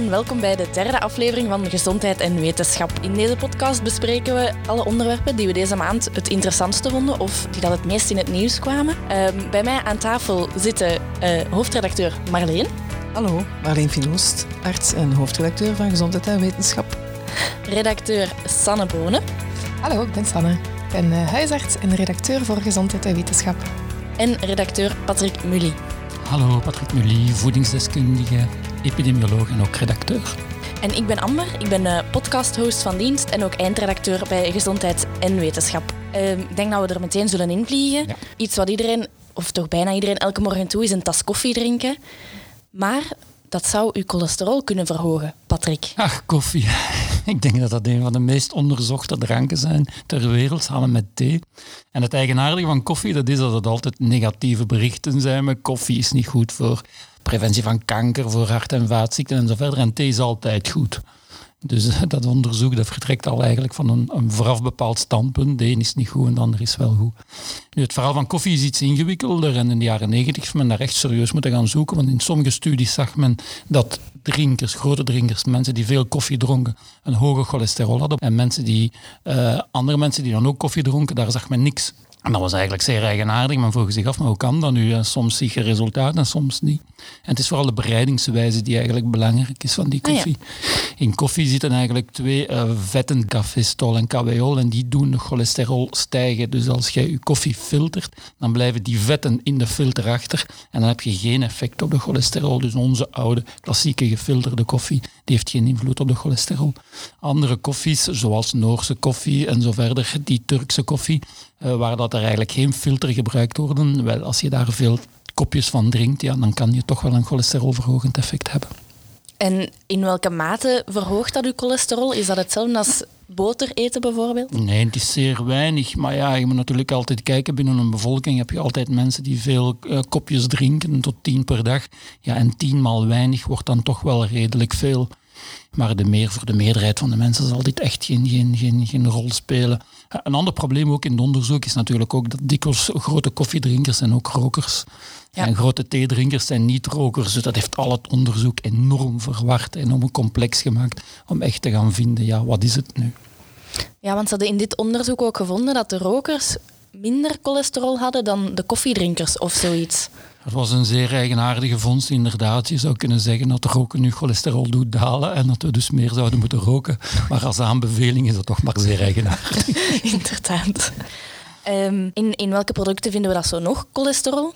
en welkom bij de derde aflevering van Gezondheid en Wetenschap. In deze podcast bespreken we alle onderwerpen die we deze maand het interessantste vonden of die dat het meest in het nieuws kwamen. Ehm, bij mij aan tafel zitten uh, hoofdredacteur Marleen. Hallo, Marleen Finoost, arts en hoofdredacteur van Gezondheid en Wetenschap. Redacteur Sanne Bonen. Hallo, ik ben Sanne. Ik ben uh, huisarts en redacteur voor Gezondheid en Wetenschap. En redacteur Patrick Mully. Hallo, Patrick Mully, voedingsdeskundige, epidemioloog en ook redacteur. En ik ben Amber, ik ben uh, podcast-host van dienst en ook eindredacteur bij Gezondheid en Wetenschap. Uh, ik denk dat we er meteen zullen invliegen. Ja. Iets wat iedereen, of toch bijna iedereen, elke morgen toe is een tas koffie drinken. Maar dat zou uw cholesterol kunnen verhogen, Patrick. Ach, koffie. Ik denk dat dat een van de meest onderzochte dranken zijn ter wereld, samen met thee. En het eigenaardige van koffie, dat is dat het altijd negatieve berichten zijn. Maar koffie is niet goed voor preventie van kanker, voor hart- en vaatziekten en zo verder. En thee is altijd goed. Dus dat onderzoek dat vertrekt al eigenlijk van een, een vooraf bepaald standpunt. De een is niet goed en de ander is wel goed. Nu, het verhaal van koffie is iets ingewikkelder en in de jaren negentig is men daar echt serieus moeten gaan zoeken. Want in sommige studies zag men dat drinkers, grote drinkers, mensen die veel koffie dronken, een hoge cholesterol hadden. En mensen die, uh, andere mensen die dan ook koffie dronken, daar zag men niks. En dat was eigenlijk zeer eigenaardig. Men vroeg zich af, maar hoe kan dat nu? Soms zie je resultaten en soms niet. En het is vooral de bereidingswijze die eigenlijk belangrijk is van die ah, koffie. In koffie zitten eigenlijk twee uh, vetten, cafestol en KWO, en die doen de cholesterol stijgen. Dus als jij je koffie filtert, dan blijven die vetten in de filter achter en dan heb je geen effect op de cholesterol. Dus onze oude, klassieke gefilterde koffie, die heeft geen invloed op de cholesterol. Andere koffies, zoals Noorse koffie en zo verder, die Turkse koffie, uh, waar dat er eigenlijk geen filter gebruikt worden, wel, als je daar veel kopjes van drinkt, ja, dan kan je toch wel een cholesterolverhogend effect hebben. En in welke mate verhoogt dat uw cholesterol? Is dat hetzelfde als boter eten bijvoorbeeld? Nee, het is zeer weinig. Maar ja, je moet natuurlijk altijd kijken. Binnen een bevolking heb je altijd mensen die veel uh, kopjes drinken, tot tien per dag. Ja, en tienmaal weinig wordt dan toch wel redelijk veel. Maar de meer, voor de meerderheid van de mensen zal dit echt geen, geen, geen, geen rol spelen. Een ander probleem ook in het onderzoek is natuurlijk ook dat dikwijls grote koffiedrinkers en ook rokers. En grote theedrinkers zijn niet-rokers. Dus dat heeft al het onderzoek enorm verward, enorm complex gemaakt om echt te gaan vinden, ja, wat is het nu? Ja, want ze hadden in dit onderzoek ook gevonden dat de rokers minder cholesterol hadden dan de koffiedrinkers of zoiets. Het was een zeer eigenaardige vondst, inderdaad. Je zou kunnen zeggen dat roken nu cholesterol doet dalen en dat we dus meer zouden moeten roken. Maar als aanbeveling is dat toch maar zeer eigenaardig. inderdaad. Um, in, in welke producten vinden we dat zo nog, cholesterol?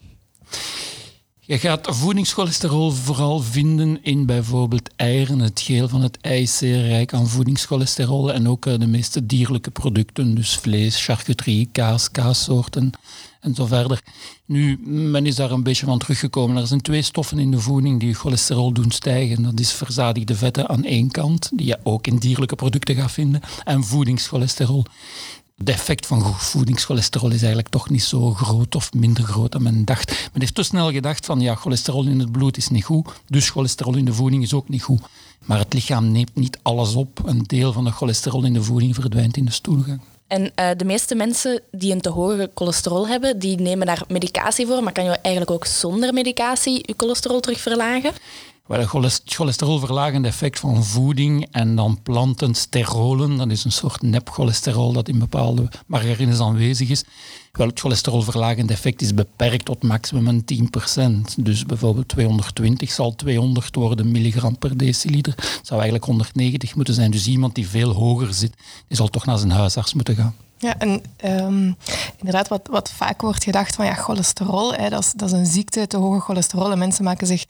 Je gaat voedingscholesterol vooral vinden in bijvoorbeeld eieren. Het geel van het ei is zeer rijk aan voedingscholesterol en ook eh, de meeste dierlijke producten, dus vlees, charcuterie, kaas, kaassoorten en zo verder. Nu, men is daar een beetje van teruggekomen. Er zijn twee stoffen in de voeding die cholesterol doen stijgen. Dat is verzadigde vetten aan één kant, die je ook in dierlijke producten gaat vinden, en voedingscholesterol het effect van voedingscholesterol is eigenlijk toch niet zo groot of minder groot dan men dacht. Men heeft te snel gedacht van ja, cholesterol in het bloed is niet goed, dus cholesterol in de voeding is ook niet goed. Maar het lichaam neemt niet alles op. Een deel van de cholesterol in de voeding verdwijnt in de stoelgang. En uh, de meeste mensen die een te hoge cholesterol hebben, die nemen daar medicatie voor. Maar kan je eigenlijk ook zonder medicatie je cholesterol terug verlagen? Wel, het cholesterolverlagende effect van voeding en dan plantensterolen, dat is een soort nepcholesterol dat in bepaalde margarines aanwezig is. Wel, het cholesterolverlagende effect is beperkt tot maximum 10%. Dus bijvoorbeeld 220 zal 200 worden milligram per deciliter. Het zou eigenlijk 190 moeten zijn. Dus iemand die veel hoger zit, die zal toch naar zijn huisarts moeten gaan. Ja, en um, inderdaad, wat, wat vaak wordt gedacht van ja, cholesterol, hè, dat, is, dat is een ziekte, te hoge cholesterol. En mensen maken zich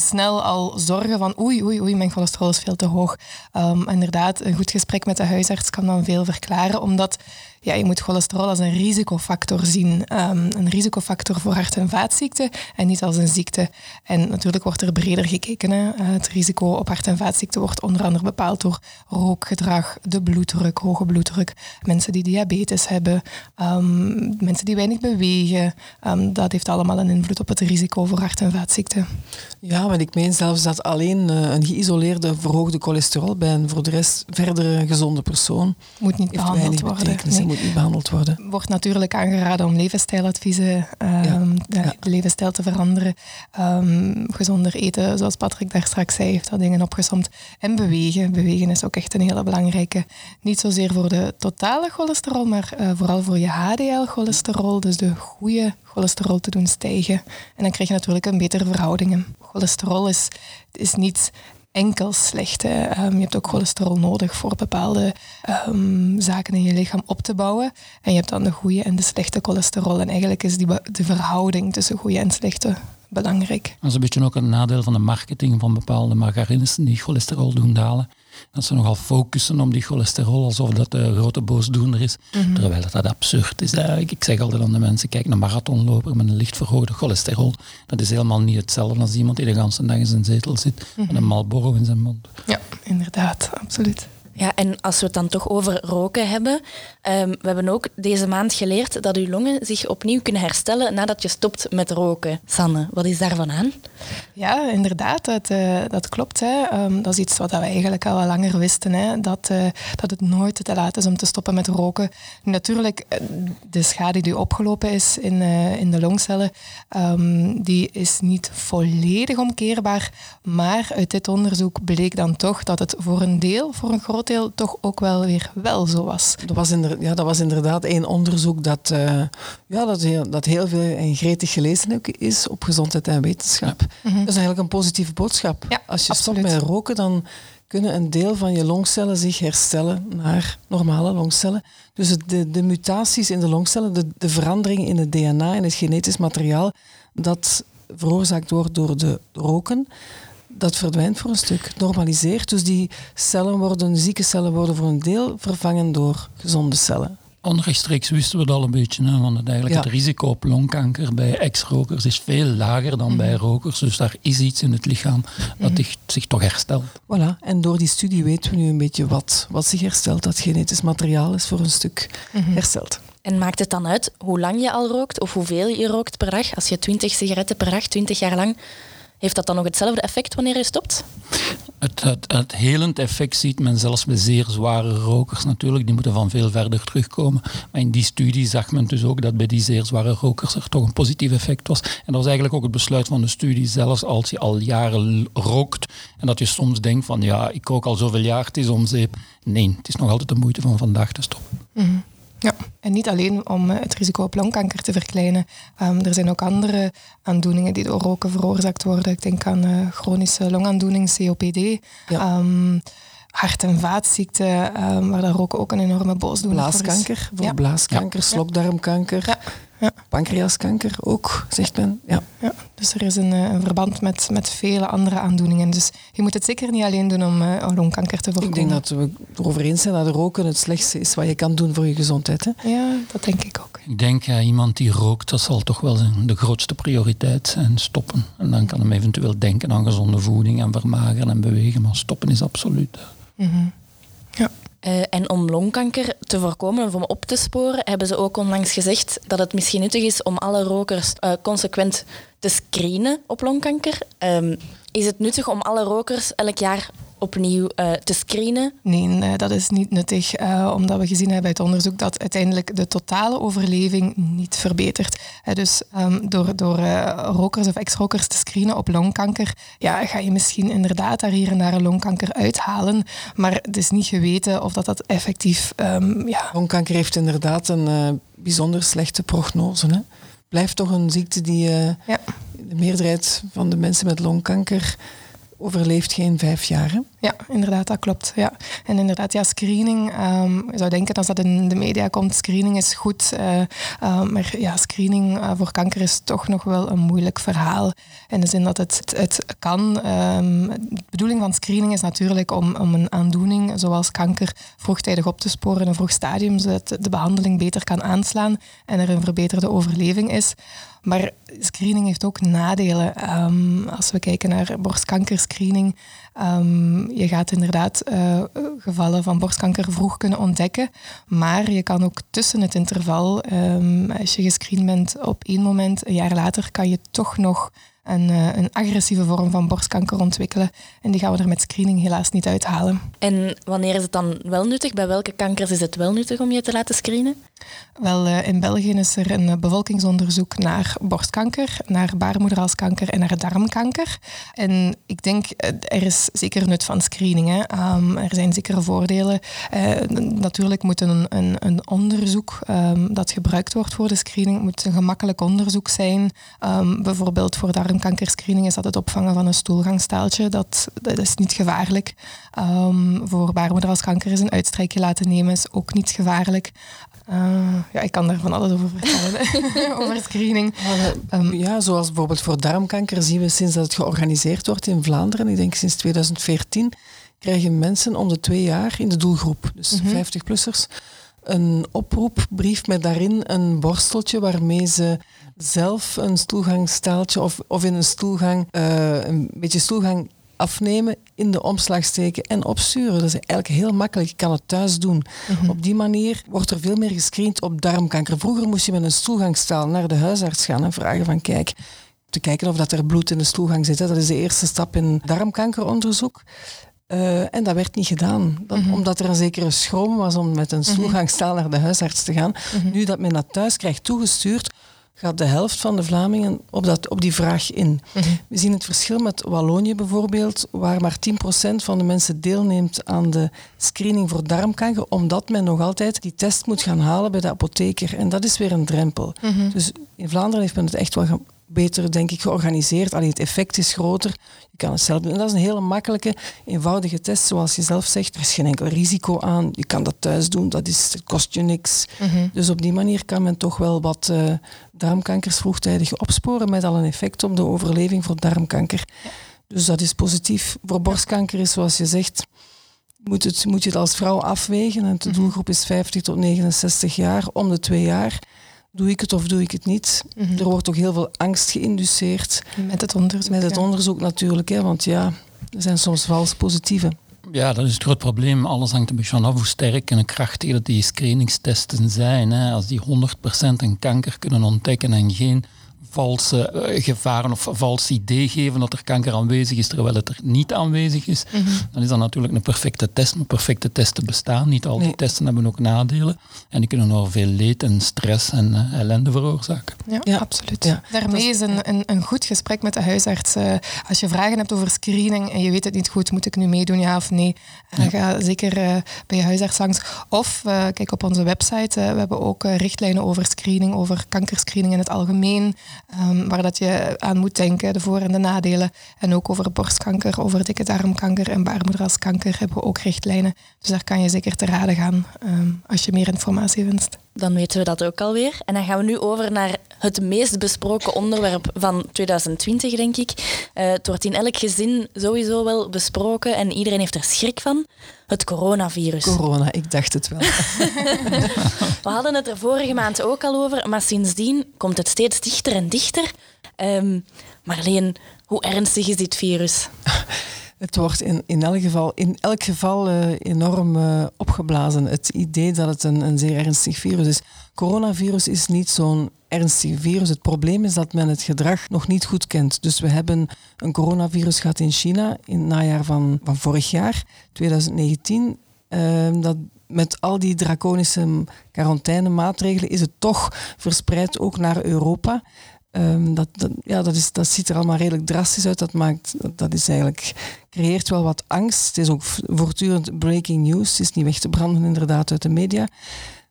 snel al zorgen van oei, oei, oei, mijn cholesterol is veel te hoog. Um, inderdaad, een goed gesprek met de huisarts kan dan veel verklaren, omdat ja, je moet cholesterol als een risicofactor zien. Um, een risicofactor voor hart- en vaatziekten en niet als een ziekte. En natuurlijk wordt er breder gekeken. Hè. Eh, het risico op hart- en vaatziekten wordt onder andere bepaald door rookgedrag, de bloeddruk, hoge bloeddruk, mensen die diabetes hebben, um, mensen die weinig bewegen. Um, dat heeft allemaal een invloed op het risico voor hart- en vaatziekten. Ja, want ik meen zelfs dat alleen uh, een geïsoleerde verhoogde cholesterol bij een voor de rest verder gezonde persoon moet niet behandeld worden. Moet niet behandeld worden. Wordt natuurlijk aangeraden om levensstijladviezen, um, de, de, levensstijl te veranderen. Um, gezonder eten, zoals Patrick daar straks zei, heeft dat dingen opgesomd. En bewegen. Bewegen is ook echt een hele belangrijke. Niet zozeer voor de totale cholesterol, maar uh, vooral voor je HDL-cholesterol. Dus de goede cholesterol te doen stijgen. En dan krijg je natuurlijk een betere verhoudingen. Cholesterol is, is niet enkel slecht. Um, je hebt ook cholesterol nodig voor bepaalde um, zaken in je lichaam op te bouwen. En je hebt dan de goede en de slechte cholesterol. En eigenlijk is die de verhouding tussen goede en slechte belangrijk. Dat is een beetje ook een nadeel van de marketing van bepaalde margarines die cholesterol doen dalen. Dat ze nogal focussen op die cholesterol alsof dat de grote boosdoener is. Mhm. Terwijl dat, dat absurd is. Ik zeg altijd aan de mensen, kijk, een marathonloper met een licht verhoogde cholesterol, dat is helemaal niet hetzelfde als iemand die de hele dag in zijn zetel zit met een mhm. Marlboro in zijn mond. Ja, inderdaad, absoluut. Ja, en als we het dan toch over roken hebben, um, we hebben ook deze maand geleerd dat uw longen zich opnieuw kunnen herstellen nadat je stopt met roken. Sanne, wat is daarvan aan? Ja, inderdaad, dat, uh, dat klopt. Hè. Um, dat is iets wat we eigenlijk al langer wisten, hè. Dat, uh, dat het nooit te laat is om te stoppen met roken. Natuurlijk, eh, de schade die opgelopen is in, in de longcellen, um, die is niet volledig omkeerbaar, maar uit dit onderzoek bleek dan toch dat het voor een deel, voor een groot toch ook wel weer wel zo was. Dat was, inder, ja, dat was inderdaad één onderzoek dat, uh, ja, dat, heel, dat heel veel en gretig gelezen is op gezondheid en wetenschap. Mhm. Dat is eigenlijk een positieve boodschap. Ja, Als je absoluut. stopt met roken, dan kunnen een deel van je longcellen zich herstellen naar normale longcellen. Dus de, de mutaties in de longcellen, de, de veranderingen in het DNA en het genetisch materiaal, dat veroorzaakt wordt door de roken, dat verdwijnt voor een stuk, normaliseert. Dus die cellen worden, zieke cellen worden voor een deel vervangen door gezonde cellen. Onrechtstreeks wisten we dat al een beetje, hè, want het, eigenlijk het risico op longkanker bij ex-rokers is veel lager dan bij mhm. rokers. Dus daar is iets in het lichaam dat mm zich toch herstelt. Voilà, en door die studie weten we nu een beetje wat, wat zich herstelt. Dat genetisch materiaal is voor een stuk mm hersteld. En maakt het dan uit hoe lang je al rookt of hoeveel je rookt per dag? Als je 20 sigaretten per dag, 20 jaar lang, heeft dat dan nog hetzelfde effect wanneer je stopt? Het, het, het, helend effect ziet men zelfs bij zeer zware rokers natuurlijk. Die moeten van veel verder terugkomen. Maar in die studie zag men dus ook dat bij die zeer zware rokers er toch een positief effect was. En dat was eigenlijk ook het besluit van de studie. Zelfs als je al jaren rookt en dat je soms denkt van ja, ik rook al zoveel jaar, het is om zeep. Nee, het is nog altijd de moeite van vandaag te stoppen. Mm ja, en niet alleen om eh, het risico op longkanker te verkleinen. Um, er zijn ook andere aandoeningen die door roken veroorzaakt worden. Ik denk aan uh, chronische longaandoening, COPD. Um, hart- en vaatziekten, um, waar dat roken ook een enorme boosdoener blaaskanker, is. Voor ja. blaaskanker, slokdarmkanker. Ja. Ja. Pancreaskanker ook, zegt men. Ja. ja dus er is een, eh, een, verband met, met vele andere aandoeningen. Dus je moet het zeker niet alleen doen om uh, longkanker te voorkomen. Ik denk dat we erover eens zijn dat roken het slechtste is wat je kan doen voor je gezondheid. Hè? Ja, dat denk ik ook. Ik denk, ja, iemand die rookt, dat zal toch wel de grootste prioriteit zijn, stoppen. En dan kan hem eventueel denken aan gezonde voeding en vermageren en bewegen, maar stoppen is absoluut. -hmm. Ja. Uh, en om longkanker te voorkomen of om op te sporen, hebben ze ook onlangs gezegd dat het misschien nuttig is om alle rokers uh, consequent te screenen op longkanker. Um, is het nuttig om alle rokers elk jaar opnieuw uh, te screenen? Nee, dat is niet nuttig, uh, omdat we gezien hebben uit onderzoek dat uiteindelijk de totale overleving niet verbetert. Uh, dus um, door, door rokers of ex-rokers te screenen op longkanker, ja, ga je misschien inderdaad daar hier en daar longkanker uithalen, maar het is niet geweten of dat, dat effectief... Um, ja. Longkanker heeft inderdaad een bijzonder slechte prognose. Hè? Blijft toch een ziekte die ja. de meerderheid van de mensen met longkanker overleeft geen vijf jaar. Ja, inderdaad, dat klopt. Ja. En inderdaad, ja, screening, um, je zou denken als dat in de media komt, screening is goed. Uh, uh, maar ja, screening uh, voor kanker is toch nog wel een moeilijk verhaal. In de zin dat het, het kan. Um, de bedoeling van screening is natuurlijk om, om een aandoening zoals kanker vroegtijdig op te sporen in een vroeg stadium, zodat de behandeling beter kan aanslaan en er een verbeterde overleving is. Maar screening heeft ook nadelen. Als we kijken naar borstkankerscreening, um, je gaat inderdaad uh, gevallen van borstkanker vroeg kunnen ontdekken. Maar je kan ook tussen het interval, um, als je gescreend bent op één moment, een jaar later, kan je toch nog een, eh, een agressieve vorm van borstkanker ontwikkelen. En die gaan we er met screening helaas niet uithalen. En wanneer is het dan wel nuttig? Bij welke kankers is het wel nuttig om je te laten screenen? Wel, eh, in België is er een eh, bevolkingsonderzoek naar borstkanker, naar baarmoederhalskanker en naar darmkanker. En ik denk, er is zeker nut van screening. Hè. Ehm, er zijn zekere voordelen. natuurlijk moet een, een, een onderzoek um, dat gebruikt wordt voor de screening moet een gemakkelijk onderzoek zijn. Um, bijvoorbeeld voor darmkankerscreening is dat het opvangen van een stoelgangstaaltje. Dat, dat is niet gevaarlijk. Um, voor baarmoederhalskanker is een uitstrijkje laten nemen is ook niet gevaarlijk. Uh, ja, ik kan daar van alles over vertellen, over screening. Um, ja, zoals bijvoorbeeld voor darmkanker zien we sinds dat het georganiseerd wordt in Vlaanderen, ik denk sinds 2014, krijgen mensen om de twee jaar in de doelgroep, dus mm -hmm. 50-plussers, een oproepbrief met daarin een borsteltje waarmee ze zelf een stoelgangstaaltje of, of in een stoelgang uh, een beetje stoelgang afnemen, in de omslag steken en opsturen. Dat is eigenlijk heel makkelijk. Je kan het thuis doen. Mm -hmm. Op die manier wordt er veel meer gescreend op darmkanker. Vroeger moest je met een stoelgangstaal naar de huisarts gaan en vragen van kijk, te kijken of dat er bloed in de stoelgang zit. Dat is de eerste stap in darmkankeronderzoek. Uh, en dat werd niet gedaan. Dat, mm -hmm. Omdat er een zekere schroom was om met een stoelgangstaal naar de huisarts te gaan. Mm -hmm. Nu dat men dat thuis krijgt toegestuurd, gaat de helft van de Vlamingen op, dat, op die vraag in. Mm -hmm. We zien het verschil met Wallonië bijvoorbeeld, waar maar 10% van de mensen deelneemt aan de screening voor darmkanker, omdat men nog altijd die test moet gaan halen bij de apotheker. En dat is weer een drempel. Dus in Vlaanderen heeft men het echt wel beter, denk ik, georganiseerd. Alleen het effect is groter. Je kan het zelf doen. En dat is een hele makkelijke, eenvoudige test. Zoals je zelf zegt, er is geen enkel risico aan. Je kan dat thuis doen. Dat is, het kost je niks. Mm -hmm. Dus op die manier kan men toch wel wat uh, darmkankers vroegtijdig opsporen met al een effect op de overleving voor darmkanker. Dus dat is positief. Voor borstkanker is, zoals je zegt, moet, het, moet je het als vrouw afwegen. En de doelgroep is 50 tot 69 jaar, om de twee jaar. Doe ik het of doe ik het niet? Mm -hmm. Er wordt ook heel veel angst geïnduceerd. Met het onderzoek. Met het ja. onderzoek natuurlijk, hè, want ja, er zijn soms vals positieve. Ja, dat is het groot probleem. Alles hangt een beetje vanaf hoe sterk en krachtig die screeningstesten zijn. Hè. Als die 100% een kanker kunnen ontdekken en geen valse uh, gevaren of vals idee geven dat er kanker aanwezig is terwijl het er niet aanwezig is, mm -hmm. dan is dat natuurlijk een perfecte test. Maar perfecte testen bestaan niet. Al die nee. testen hebben ook nadelen en die kunnen nog veel leed en stress en uh, ellende veroorzaken. Ja, ja. absoluut. Ja. Daarmee is een, een, een, goed gesprek met de huisarts. Uh, als je vragen hebt over screening en je weet het niet goed, moet ik nu meedoen, ja of nee? Ja. Ga zeker bij je huisarts langs. Of kijk op onze website. we hebben ook richtlijnen over screening, over kankerscreening in het algemeen. Um, waar dat je aan moet denken, de voor- en de nadelen. En ook over borstkanker, over dikke darmkanker en baarmoederhalskanker hebben we ook richtlijnen. Dus daar kan je zeker te raden gaan um, als je meer informatie wenst. Dan weten we dat ook alweer. En dan gaan we nu over naar het meest besproken onderwerp van 2020, denk ik. Uh, het wordt in elk gezin sowieso wel besproken en iedereen heeft er schrik van. Het coronavirus. Corona, ik dacht het wel. we hadden het er vorige maand ook al over, maar sindsdien komt het steeds dichter en dichter. Um, Marleen, hoe ernstig is dit virus? Het wordt in, in, elk geval, in elk geval uh, enorm uh, opgeblazen. Het idee dat het een, een zeer ernstig virus is. Coronavirus is niet zo'n ernstig virus. Het probleem is dat men het gedrag nog niet goed kent. Dus we hebben een coronavirus gehad in China in het najaar van, van vorig jaar, 2019. Uh, dat met al die draconische quarantainemaatregelen is het toch verspreid ook naar Europa. Um, dat, ja, dat, is, dat ziet er allemaal redelijk drastisch uit. Dat, maakt, dat, dat is eigenlijk, creëert wel wat angst. Het is ook voortdurend breaking news. Het is niet weg te branden inderdaad uit de media.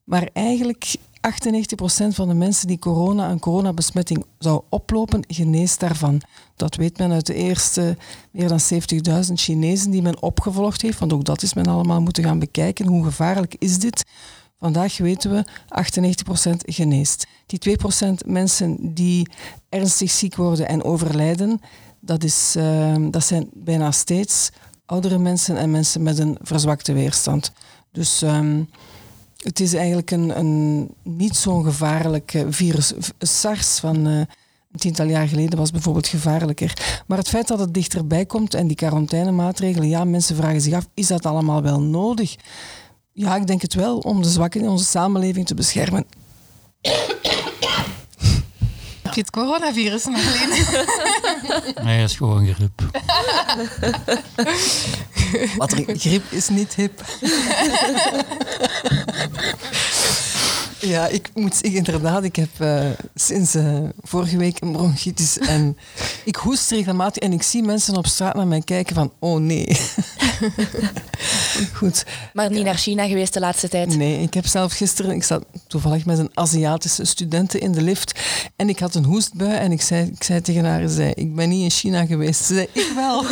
Maar eigenlijk 98% van de mensen die corona een coronabesmetting zou oplopen, geneest daarvan. Dat weet men uit de eerste meer dan 70.000 Chinezen die men opgevolgd heeft. Want ook dat is men allemaal moeten gaan bekijken. Hoe gevaarlijk is dit? Vandaag weten we 98% geneest. Die 2% mensen die ernstig ziek worden en overlijden, dat, is, uh, dat zijn bijna steeds oudere mensen en mensen met een verzwakte weerstand. Dus um, het is eigenlijk een, een niet zo'n gevaarlijk virus. SARS van uh, een tiental jaar geleden was bijvoorbeeld gevaarlijker. Maar het feit dat het dichterbij komt en die quarantainemaatregelen, ja, mensen vragen zich af, is dat allemaal wel nodig? Ja, ik denk het wel, om de zwakken in onze samenleving te beschermen. je het coronavirus, Marleen? Nee, dat is gewoon griep. Wat er, griep is niet hip. Ja, ik moet zeggen, inderdaad, ik heb uh, sinds uh, vorige week een bronchitis en ik hoest regelmatig en ik zie mensen op straat naar mij kijken van, oh nee. Goed. Maar niet naar China geweest de laatste tijd? Nee, ik heb zelf gisteren, ik zat toevallig met een Aziatische studenten in de lift en ik had een hoestbui en ik zei, ik zei tegen haar, zei, ik ben niet in China geweest. Ze zei, ik wel.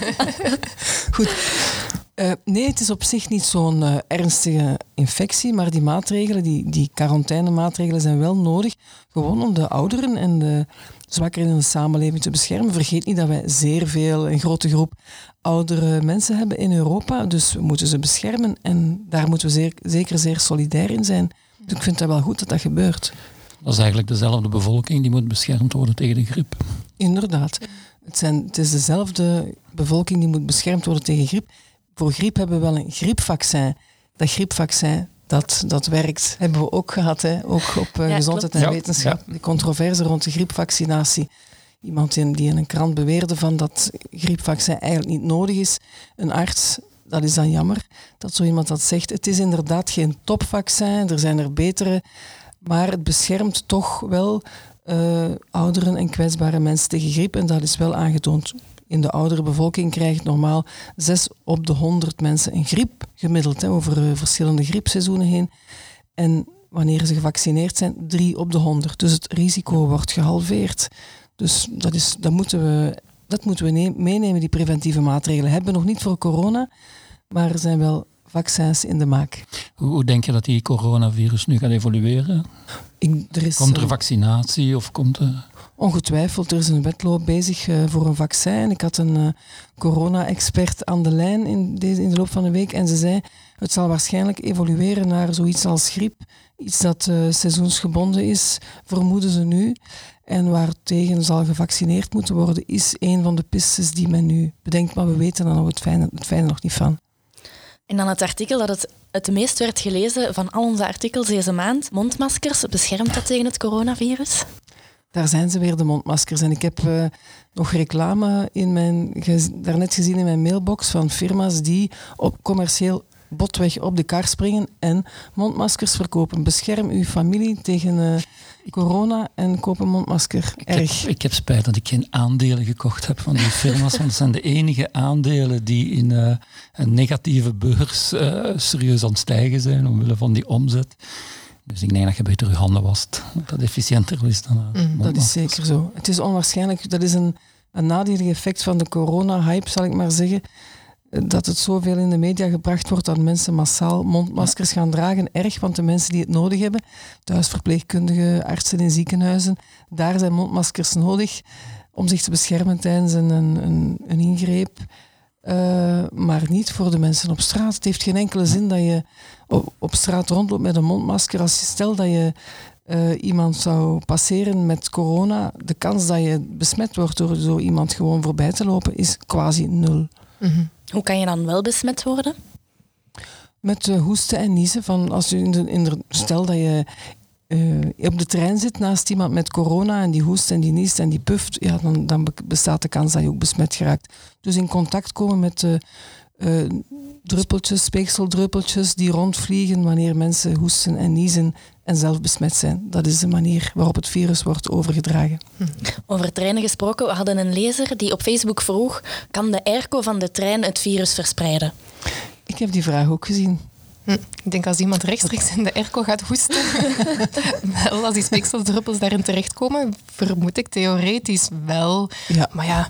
Goed. Uh, nee, het is op zich niet zo'n uh, ernstige infectie, maar die maatregelen, die, die quarantainemaatregelen zijn wel nodig, gewoon om de ouderen en de zwakkeren in de samenleving te beschermen. Vergeet niet dat wij zeer veel, een grote groep oudere mensen hebben in Europa, dus we moeten ze beschermen en daar moeten we zeer, zeker zeer solidair in zijn. Dus ik vind het wel goed dat dat gebeurt. Dat is eigenlijk dezelfde bevolking die moet beschermd worden tegen de griep. Inderdaad. Het, zijn, het is dezelfde bevolking die moet beschermd worden tegen griep voor griep hebben we wel een griepvaccin. Dat griepvaccin, dat, dat werkt, hebben we ook gehad, hè? ook op uh, gezondheid en wetenschap. De controverse rond de griepvaccinatie. Iemand in, die in een krant beweerde van dat griepvaccin eigenlijk niet nodig is. Een arts, dat is dan jammer dat zo iemand dat zegt. Het is inderdaad geen topvaccin, er zijn er betere, maar het beschermt toch wel uh, ouderen en kwetsbare mensen tegen griep en dat is wel aangetoond in de oudere bevolking krijgt normaal 6 op de 100 mensen een griep, gemiddeld hè, over uh, verschillende griepseizoenen heen. En wanneer ze gevaccineerd zijn, 3 op de 100. Dus het risico wordt gehalveerd. Dus dat, is, dat moeten we, dat moeten we meenemen, die preventieve maatregelen. Hebben we nog niet voor corona, maar er zijn wel vaccins in de maak. Hoe denk je dat die coronavirus nu gaat evolueren? Ik, er is, komt er vaccinatie of komt er... Ongetwijfeld, er is een wedloop bezig uh, voor een vaccin. Ik had een uh, corona-expert aan de lijn in, deze, in de loop van de week en ze zei het zal waarschijnlijk evolueren naar zoiets als griep. Iets dat uh, seizoensgebonden is, vermoeden ze nu. En waartegen zal gevaccineerd moeten worden, is een van de pistes die men nu bedenkt. Maar we weten dan het fijne, het fijne nog niet van. En dan het artikel dat het het meest werd gelezen van al onze artikels deze maand. Mondmaskers, beschermt dat tegen het coronavirus? Daar zijn ze weer, de mondmaskers. En ik heb uh, nog reclame in mijn, daarnet gezien in mijn mailbox van firma's die op commercieel botweg op de kar springen en mondmaskers verkopen. Bescherm uw familie tegen uh, corona en koop een mondmasker. Ik Erg. Heb, ik heb spijt dat ik geen aandelen gekocht heb van die firma's, want het zijn de enige aandelen die in uh, een negatieve beurs serieus aan het stijgen zijn omwille van die omzet. Dus ik denk dat je beter je handen wast. Dat dat efficiënter is dan. Mm, dat is zeker zo. Het is onwaarschijnlijk. Dat is een, een nadelig effect van de corona-hype, zal ik maar zeggen. Dat het zoveel in de media gebracht wordt dat mensen massaal mondmaskers gaan dragen. Erg, want de mensen die het nodig hebben, thuisverpleegkundigen, artsen in ziekenhuizen, daar zijn mondmaskers nodig om zich te beschermen tijdens een, een, een ingreep. Uh, maar niet voor de mensen op straat. Het heeft geen enkele zin dat je op, op straat rondloopt met een mondmasker. Als je stel dat je uh, iemand zou passeren met corona, de kans dat je besmet wordt door zo iemand gewoon voorbij te lopen is quasi nul. Mm -hmm. Hoe kan je dan wel besmet worden? Met uh, hoesten en niezen. Van als je in de, in de, stel dat je uh, op de trein zit naast iemand met corona en die hoest en die niest en die puft, ja, dan, dan bestaat de kans dat je ook besmet geraakt. Dus in contact komen met uh, uh, druppeltjes, speekseldruppeltjes die rondvliegen wanneer mensen hoesten en niezen en zelf besmet zijn. Dat is de manier waarop het virus wordt overgedragen. Hm. Over treinen gesproken, we hadden een lezer die op Facebook vroeg: kan de airco van de trein het virus verspreiden? Ik heb die vraag ook gezien. Hm. Ik denk als iemand rechtstreeks in de airco gaat hoesten, wel als die speekseldruppels daarin terechtkomen, vermoed ik theoretisch wel. Ja. Maar ja,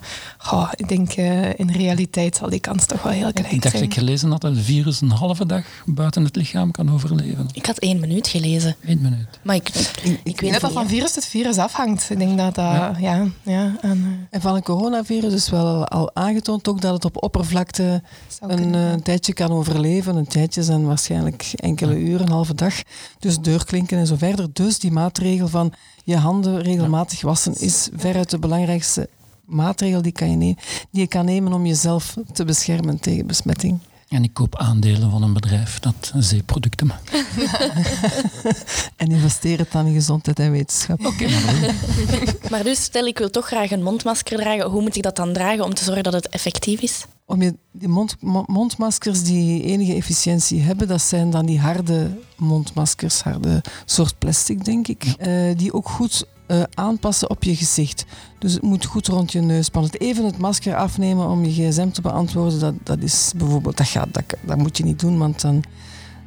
oh, ik denk uh, in realiteit zal die kans toch wel heel klein zijn. Ik dacht dat ik gelezen had dat een virus een halve dag buiten het lichaam kan overleven. Ik had één minuut gelezen. Eén minuut. Maar ik, ik, ik weet dat dat van virus tot virus afhangt. Ik denk dat dat, ja. ja, ja en, uh... en van een coronavirus is wel al aangetoond ook dat het op oppervlakte een, uh, tijdje kan overleven. Een tijdje zijn waarschijnlijk enkele uren, een halve dag. Dus deurklinken en zo verder. Dus die maatregel van je handen regelmatig wassen is veruit de belangrijkste maatregel die, kan je nemen, die je kan nemen om jezelf te beschermen tegen besmetting. En ik koop aandelen van een bedrijf dat zeeproducten maakt. en investeer het dan in gezondheid en wetenschap. Oké, maar, maar dus stel ik wil toch graag een mondmasker dragen. Hoe moet ik dat dan dragen om te zorgen dat het effectief is? Om je, die mond, mondmaskers die enige efficiëntie hebben, dat zijn dan die harde mondmaskers, harde soort plastic, denk ik, uh, die ook goed uh, aanpassen op je gezicht. Dus het moet goed rond je neus passen. Even het masker afnemen om je gsm te beantwoorden, dat, dat is bijvoorbeeld, dat, gaat, dat, dat moet je niet doen, want dan,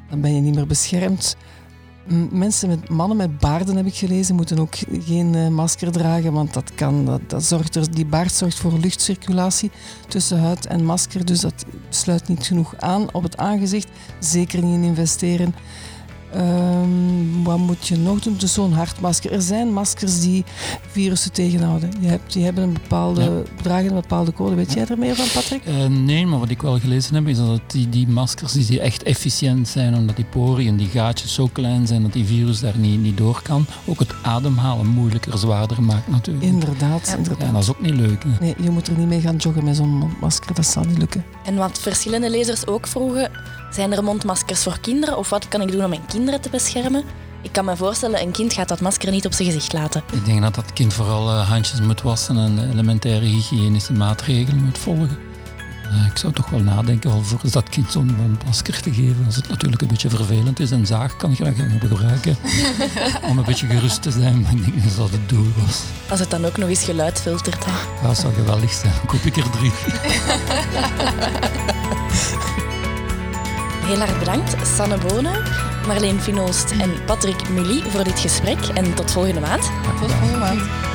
dan ben je niet meer beschermd. Mensen met, mannen met baarden, heb ik gelezen, moeten ook geen uh, masker dragen, want dat kan, dat, dat zorgt er, die baard zorgt voor luchtcirculatie tussen huid en masker, dus dat sluit niet genoeg aan op het aangezicht. Zeker niet in investeren. Um, wat moet je nog doen? Dus zo'n hartmasker. Er zijn maskers die virussen tegenhouden. Je hebt, die hebben een bepaalde, ja. dragen een bepaalde code. Weet jij er meer van, Patrick? Uh, nee, maar wat ik wel gelezen heb, is dat die, die maskers die echt efficiënt zijn, omdat die poren en die gaatjes zo klein zijn dat die virus daar niet, niet door kan. Ook het ademhalen moeilijker, zwaarder maakt natuurlijk. Inderdaad. Ja. inderdaad. Dat is ook niet leuk. Hè? Nee, je moet er niet mee gaan joggen met zo'n masker. Dat zal niet lukken. En wat verschillende lezers ook vroegen, zijn er mondmaskers voor kinderen of wat kan ik doen om mijn kinderen te beschermen? Ik kan me voorstellen, een kind gaat dat masker niet op zijn gezicht laten. Ik denk dat dat kind vooral uh, handjes moet wassen en elementaire hygiënische maatregelen moet volgen. Uh, ik zou toch wel nadenken voor dat kind zo'n mondmasker te geven. Als het natuurlijk een beetje vervelend is en zaag kan je dat gaan gebruiken. om een beetje gerust te zijn, maar ik denk dat dat het doel was. Als het dan ook nog eens geluid filtert. Hè? Ja, dat zou geweldig zijn. Koop ik er drie. Heel erg bedankt, Sanne Bonen, Marleen Finoost en Patrick Mully voor dit gesprek. En tot volgende maand. Tot volgende maand.